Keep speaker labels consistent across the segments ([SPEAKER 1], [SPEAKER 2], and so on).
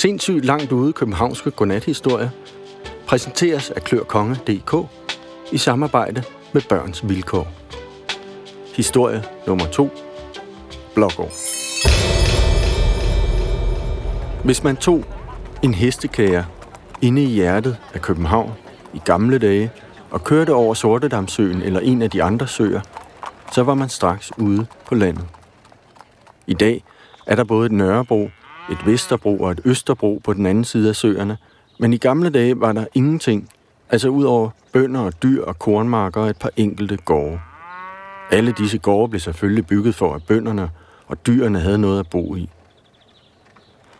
[SPEAKER 1] Sindssygt langt ude københavnske godnathistorier præsenteres af klørkonge.dk i samarbejde med Børns Vilkår. Historie nummer 2. Blågård. Hvis man tog en hestekager inde i hjertet af København i gamle dage og kørte over Sortedamsøen eller en af de andre søer, så var man straks ude på landet. I dag er der både et Nørrebro, et Vesterbro og et Østerbro på den anden side af søerne, men i gamle dage var der ingenting, altså ud over bønder og dyr og kornmarker og et par enkelte gårde. Alle disse gårde blev selvfølgelig bygget for, at bønderne og dyrene havde noget at bo i.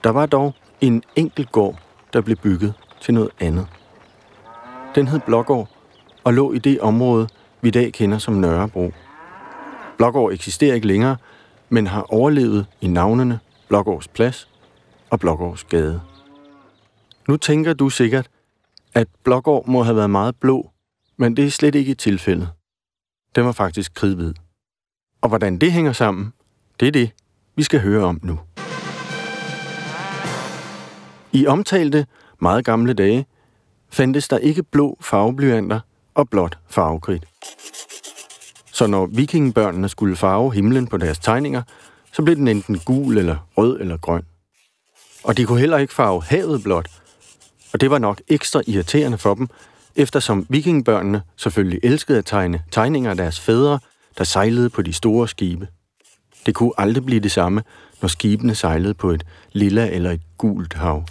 [SPEAKER 1] Der var dog en enkelt gård, der blev bygget til noget andet. Den hed Blågård og lå i det område, vi i dag kender som Nørrebro. Blågård eksisterer ikke længere, men har overlevet i navnene Blågårds Plads og Blågårds Gade. Nu tænker du sikkert, at Blågård må have været meget blå, men det er slet ikke tilfældet. Den var faktisk kridhvid. Og hvordan det hænger sammen, det er det, vi skal høre om nu. I omtalte meget gamle dage fandtes der ikke blå farveblyanter og blåt farvekridt. Så når vikingebørnene skulle farve himlen på deres tegninger, så blev den enten gul eller rød eller grøn. Og de kunne heller ikke farve havet blåt. Og det var nok ekstra irriterende for dem, eftersom vikingbørnene selvfølgelig elskede at tegne tegninger af deres fædre, der sejlede på de store skibe. Det kunne aldrig blive det samme, når skibene sejlede på et lilla eller et gult hav.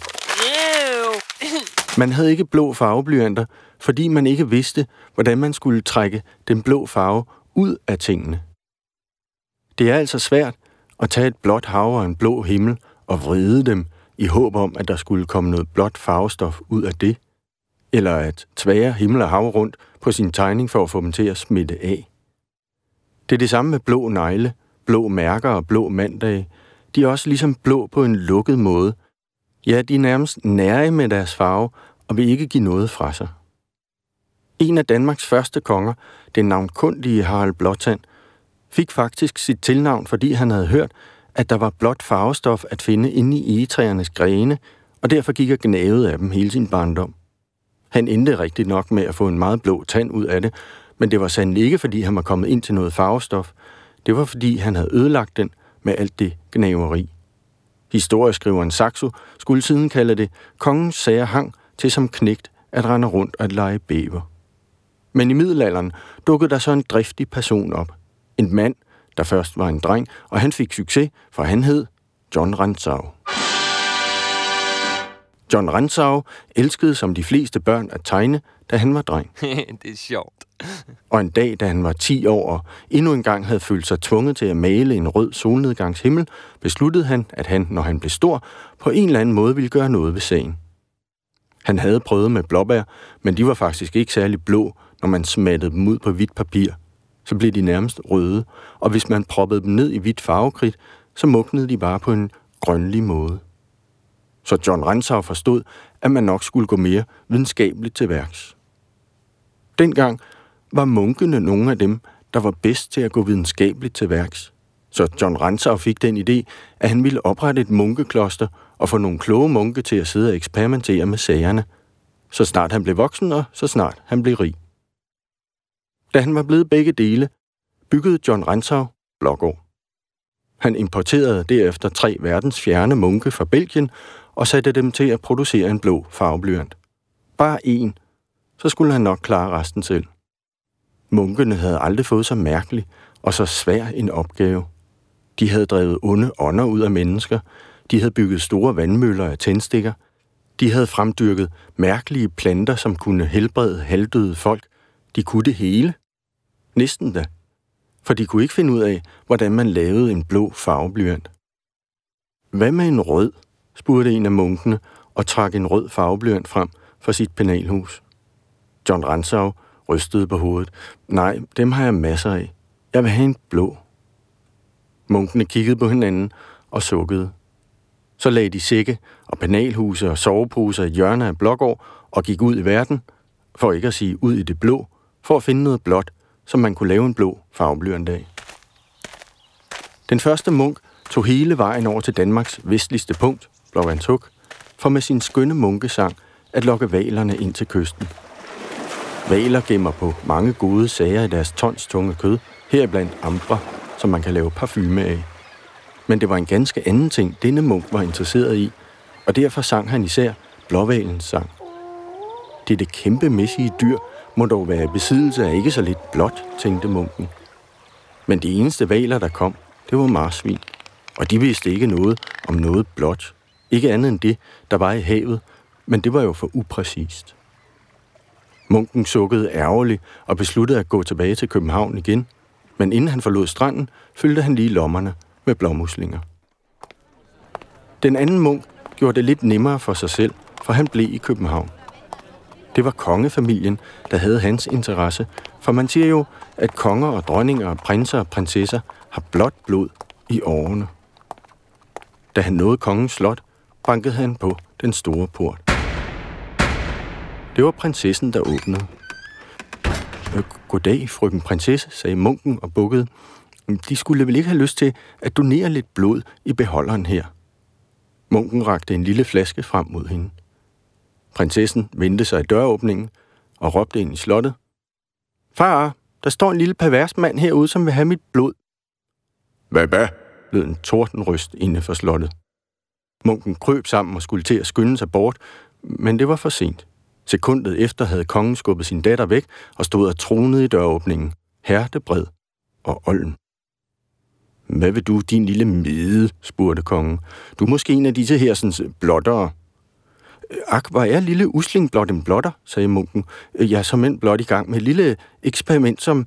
[SPEAKER 1] Man havde ikke blå farveblyanter, fordi man ikke vidste, hvordan man skulle trække den blå farve ud af tingene. Det er altså svært at tage et blåt hav og en blå himmel og vride dem i håb om, at der skulle komme noget blåt farvestof ud af det, eller at tvære himmel og hav rundt på sin tegning for at få dem til at smitte af. Det er det samme med blå negle, blå mærker og blå mandage. De er også ligesom blå på en lukket måde. Ja, de er nærmest nære med deres farve og vil ikke give noget fra sig. En af Danmarks første konger, den navnkundige Harald Blåtand, fik faktisk sit tilnavn, fordi han havde hørt, at der var blåt farvestof at finde inde i egetræernes grene, og derfor gik og gnavede af dem hele sin barndom. Han endte rigtig nok med at få en meget blå tand ud af det, men det var sandelig ikke, fordi han var kommet ind til noget farvestof. Det var, fordi han havde ødelagt den med alt det gnaveri. Historieskriveren Saxo skulle siden kalde det kongens sager hang til som knægt at rende rundt og at lege bæver. Men i middelalderen dukkede der så en driftig person op. En mand, der først var en dreng, og han fik succes, for han hed John Rantzau. John Rantzau elskede som de fleste børn at tegne, da han var dreng.
[SPEAKER 2] det er sjovt.
[SPEAKER 1] Og en dag, da han var 10 år og endnu en gang havde følt sig tvunget til at male en rød solnedgangshimmel, besluttede han, at han, når han blev stor, på en eller anden måde ville gøre noget ved sagen. Han havde prøvet med blåbær, men de var faktisk ikke særlig blå, når man smattede dem ud på hvidt papir. Så blev de nærmest røde, og hvis man proppede dem ned i hvidt farvekridt, så mugnede de bare på en grønlig måde. Så John Rensau forstod, at man nok skulle gå mere videnskabeligt til værks. Dengang var munkene nogle af dem, der var bedst til at gå videnskabeligt til værks. Så John Rensau fik den idé, at han ville oprette et munkekloster og få nogle kloge munke til at sidde og eksperimentere med sagerne, så snart han blev voksen og så snart han blev rig. Da han var blevet begge dele, byggede John Rensau Blågård. Han importerede derefter tre verdensfjerne munke fra Belgien og satte dem til at producere en blå farveblyant. Bare én, så skulle han nok klare resten selv. Munkene havde aldrig fået så mærkelig og så svær en opgave. De havde drevet onde ånder ud af mennesker, de havde bygget store vandmøller af tændstikker, de havde fremdyrket mærkelige planter, som kunne helbrede halvdøde folk. De kunne det hele. Næsten da. For de kunne ikke finde ud af, hvordan man lavede en blå farveblyant. Hvad med en rød? spurgte en af munkene og trak en rød farveblyant frem fra sit penalhus. John Ransau rystede på hovedet. Nej, dem har jeg masser af. Jeg vil have en blå. Munkene kiggede på hinanden og sukkede. Så lagde de sække og penalhuse og soveposer i hjørner af blågård og gik ud i verden, for ikke at sige ud i det blå, for at finde noget blåt, som man kunne lave en blå farveblyant af. Den første munk tog hele vejen over til Danmarks vestligste punkt, Blåvandshuk, for med sin skønne munkesang at lokke valerne ind til kysten. Valer gemmer på mange gode sager i deres tons tunge kød, heriblandt ambre, som man kan lave parfume af. Men det var en ganske anden ting, denne munk var interesseret i, og derfor sang han især blåvalens sang. Dette kæmpemæssige dyr må dog være i besiddelse af ikke så lidt blåt, tænkte munken. Men de eneste valer, der kom, det var marsvin, og de vidste ikke noget om noget blåt. Ikke andet end det, der var i havet, men det var jo for upræcist. Munken sukkede ærgerligt og besluttede at gå tilbage til København igen, men inden han forlod stranden, fyldte han lige lommerne med blåmuslinger. Den anden munk gjorde det lidt nemmere for sig selv, for han blev i København. Det var kongefamilien, der havde hans interesse, for man siger jo, at konger og dronninger og prinser og prinsesser har blot blod i årene. Da han nåede kongens slot, bankede han på den store port. Det var prinsessen, der åbnede. Øh, goddag, frøken prinsesse, sagde munken og bukkede. De skulle vel ikke have lyst til at donere lidt blod i beholderen her. Munken rakte en lille flaske frem mod hende. Prinsessen vendte sig i døråbningen og råbte ind i slottet. Far, der står en lille pervers mand herude, som vil have mit blod. Hvad hvad? lød en tordenryst inde for slottet. Munken krøb sammen og skulle til at skynde sig bort, men det var for sent. Sekundet efter havde kongen skubbet sin datter væk og stod og tronede i døråbningen. Hertebred og Olm. Hvad vil du, din lille mede? spurgte kongen. Du er måske en af disse hersens blottere. Øh, Ak, var jeg lille usling blot en blotter, sagde munken. Øh, jeg er som end blot i gang med et lille eksperiment, som...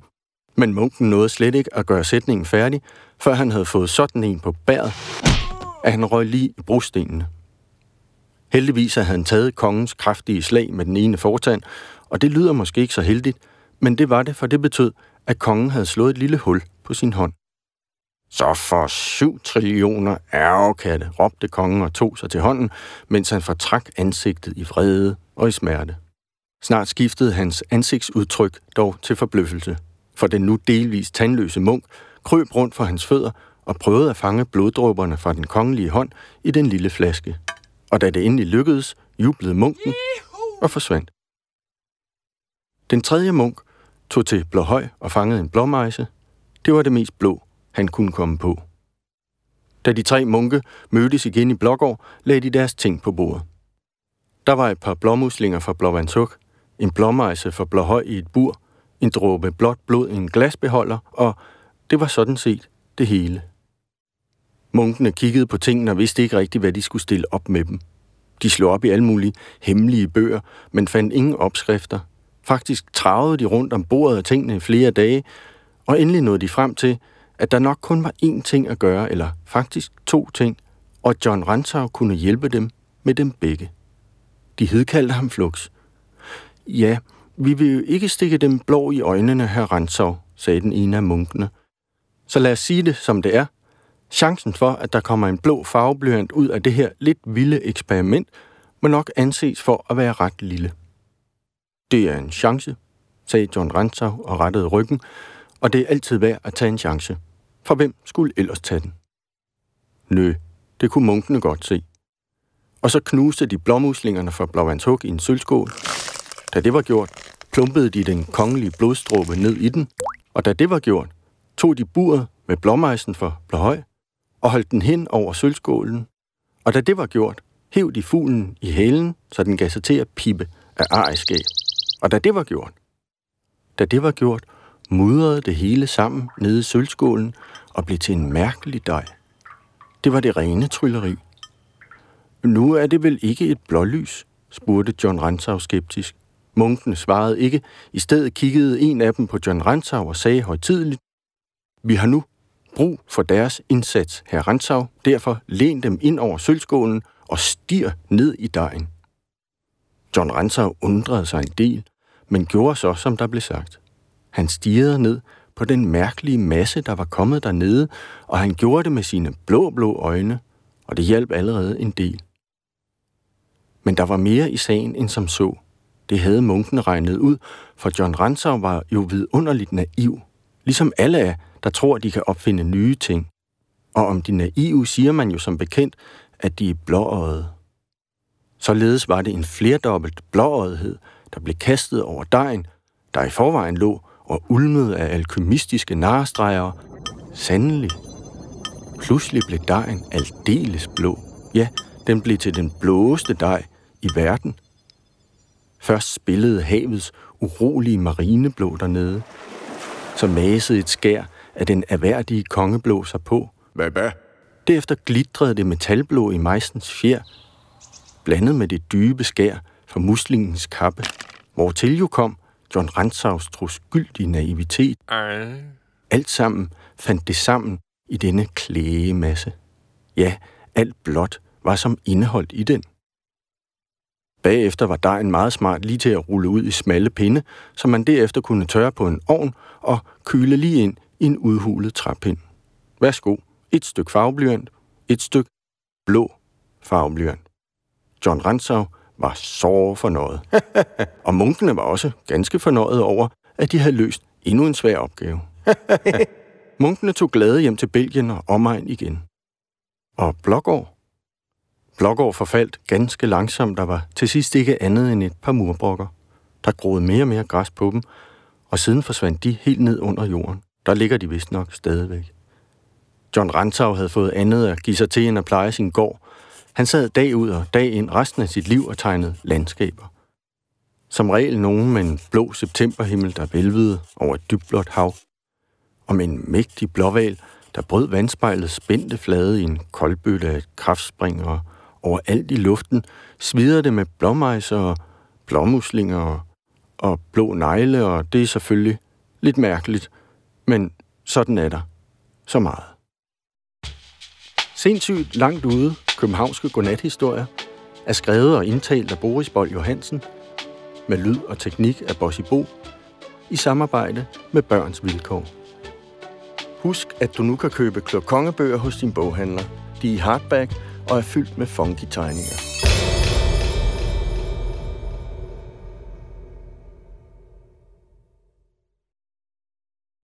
[SPEAKER 1] Men munken nåede slet ikke at gøre sætningen færdig, før han havde fået sådan en på bæret, at han røg lige i brostenene. Heldigvis havde han taget kongens kraftige slag med den ene fortand, og det lyder måske ikke så heldigt, men det var det, for det betød, at kongen havde slået et lille hul på sin hånd. Så for syv trillioner ærgekatte, råbte kongen og tog sig til hånden, mens han fortrak ansigtet i vrede og i smerte. Snart skiftede hans ansigtsudtryk dog til forbløffelse, for den nu delvis tandløse munk krøb rundt for hans fødder og prøvede at fange bloddråberne fra den kongelige hånd i den lille flaske. Og da det endelig lykkedes, jublede munken og forsvandt. Den tredje munk tog til Blåhøj og fangede en blåmejse. Det var det mest blå, han kunne komme på. Da de tre munke mødtes igen i Blågård, lagde de deres ting på bordet. Der var et par blåmuslinger fra Blåvandsuk, en blåmejse fra Blåhøj i et bur, en dråbe blåt blod i en glasbeholder, og det var sådan set det hele. Munkene kiggede på tingene og vidste ikke rigtigt, hvad de skulle stille op med dem. De slog op i alle mulige hemmelige bøger, men fandt ingen opskrifter. Faktisk travede de rundt om bordet af tingene i flere dage, og endelig nåede de frem til, at der nok kun var én ting at gøre, eller faktisk to ting, og John Rantzau kunne hjælpe dem med dem begge. De hedkaldte ham Flux. Ja, vi vil jo ikke stikke dem blå i øjnene, herr Rantzau, sagde den ene af munkene. Så lad os sige det, som det er. Chancen for, at der kommer en blå farveblyant ud af det her lidt vilde eksperiment, må nok anses for at være ret lille. Det er en chance, sagde John Rantzau og rettede ryggen, og det er altid værd at tage en chance. For hvem skulle ellers tage den? Nø, det kunne munkene godt se. Og så knuste de blåmuslingerne fra Blåvandshug i en sølvskål. Da det var gjort, plumpede de den kongelige blodstråbe ned i den, og da det var gjort, tog de buret med blåmejsen for Blåhøj og holdt den hen over sølvskålen. Og da det var gjort, hæv de fuglen i hælen, så den gav sig til at pippe af ariskab. Og da det var gjort, da det var gjort, mudrede det hele sammen nede i sølvskålen og blev til en mærkelig dej. Det var det rene trylleri. Nu er det vel ikke et blålys, spurgte John Rantzau skeptisk. Munkene svarede ikke. I stedet kiggede en af dem på John Rantzau og sagde højtideligt, Vi har nu brug for deres indsats, herr Rantzau. Derfor læn dem ind over sølvskålen og stir ned i dejen. John Rantzau undrede sig en del, men gjorde så, som der blev sagt. Han stirrede ned på den mærkelige masse, der var kommet dernede, og han gjorde det med sine blå-blå øjne, og det hjalp allerede en del. Men der var mere i sagen end som så. Det havde munken regnet ud, for John Rantzau var jo vidunderligt naiv, ligesom alle er, der tror, de kan opfinde nye ting. Og om de naive siger man jo som bekendt, at de er blåøjet. Således var det en flerdobbelt blåøjethed, der blev kastet over dejen, der i forvejen lå og ulmede af alkymistiske narestreger. Sandelig. Pludselig blev dejen aldeles blå. Ja, den blev til den blåeste dej i verden. Først spillede havets urolige marineblå dernede. Så masede et skær af den erhverdige kongeblå sig på.
[SPEAKER 2] Hvad, hvad?
[SPEAKER 1] Derefter glitrede det metalblå i mejsens fjer, blandet med det dybe skær fra muslingens kappe, hvor til jo kom John Rantzaus troskyldige naivitet. Ej. Alt sammen fandt det sammen i denne klægemasse. Ja, alt blot var som indeholdt i den. Bagefter var dejen meget smart lige til at rulle ud i smalle pinde, som man derefter kunne tørre på en ovn og køle lige ind i en udhulet træpind. Værsgo, et stykke farveblyant, et stykke blå farveblyant. John Rantzau var så fornøjet. og munkene var også ganske fornøjet over, at de havde løst endnu en svær opgave. munkene tog glade hjem til Belgien og omegn igen. Og Blågård? Blågård forfaldt ganske langsomt, der var til sidst ikke andet end et par murbrokker. Der groede mere og mere græs på dem, og siden forsvandt de helt ned under jorden. Der ligger de vist nok stadigvæk. John Rantzau havde fået andet at give sig til end at pleje sin gård. Han sad dag ud og dag ind resten af sit liv og tegnede landskaber. Som regel nogen med en blå septemberhimmel, der vælvede over et dybblåt hav. Og med en mægtig blåval, der brød vandspejlet spændte flade i en koldbøtte af et kraftspring, og overalt i luften svider det med blåmejser og blåmuslinger og, og blå negle, og det er selvfølgelig lidt mærkeligt, men sådan er der så meget. Sindssygt langt ude, københavnske godnathistorier, er skrevet og indtalt af Boris Bold Johansen, med lyd og teknik af Bossy Bo, i samarbejde med Børns Vilkår. Husk, at du nu kan købe klokongebøger hos din boghandler. De er i hardback og er fyldt med funky tegninger.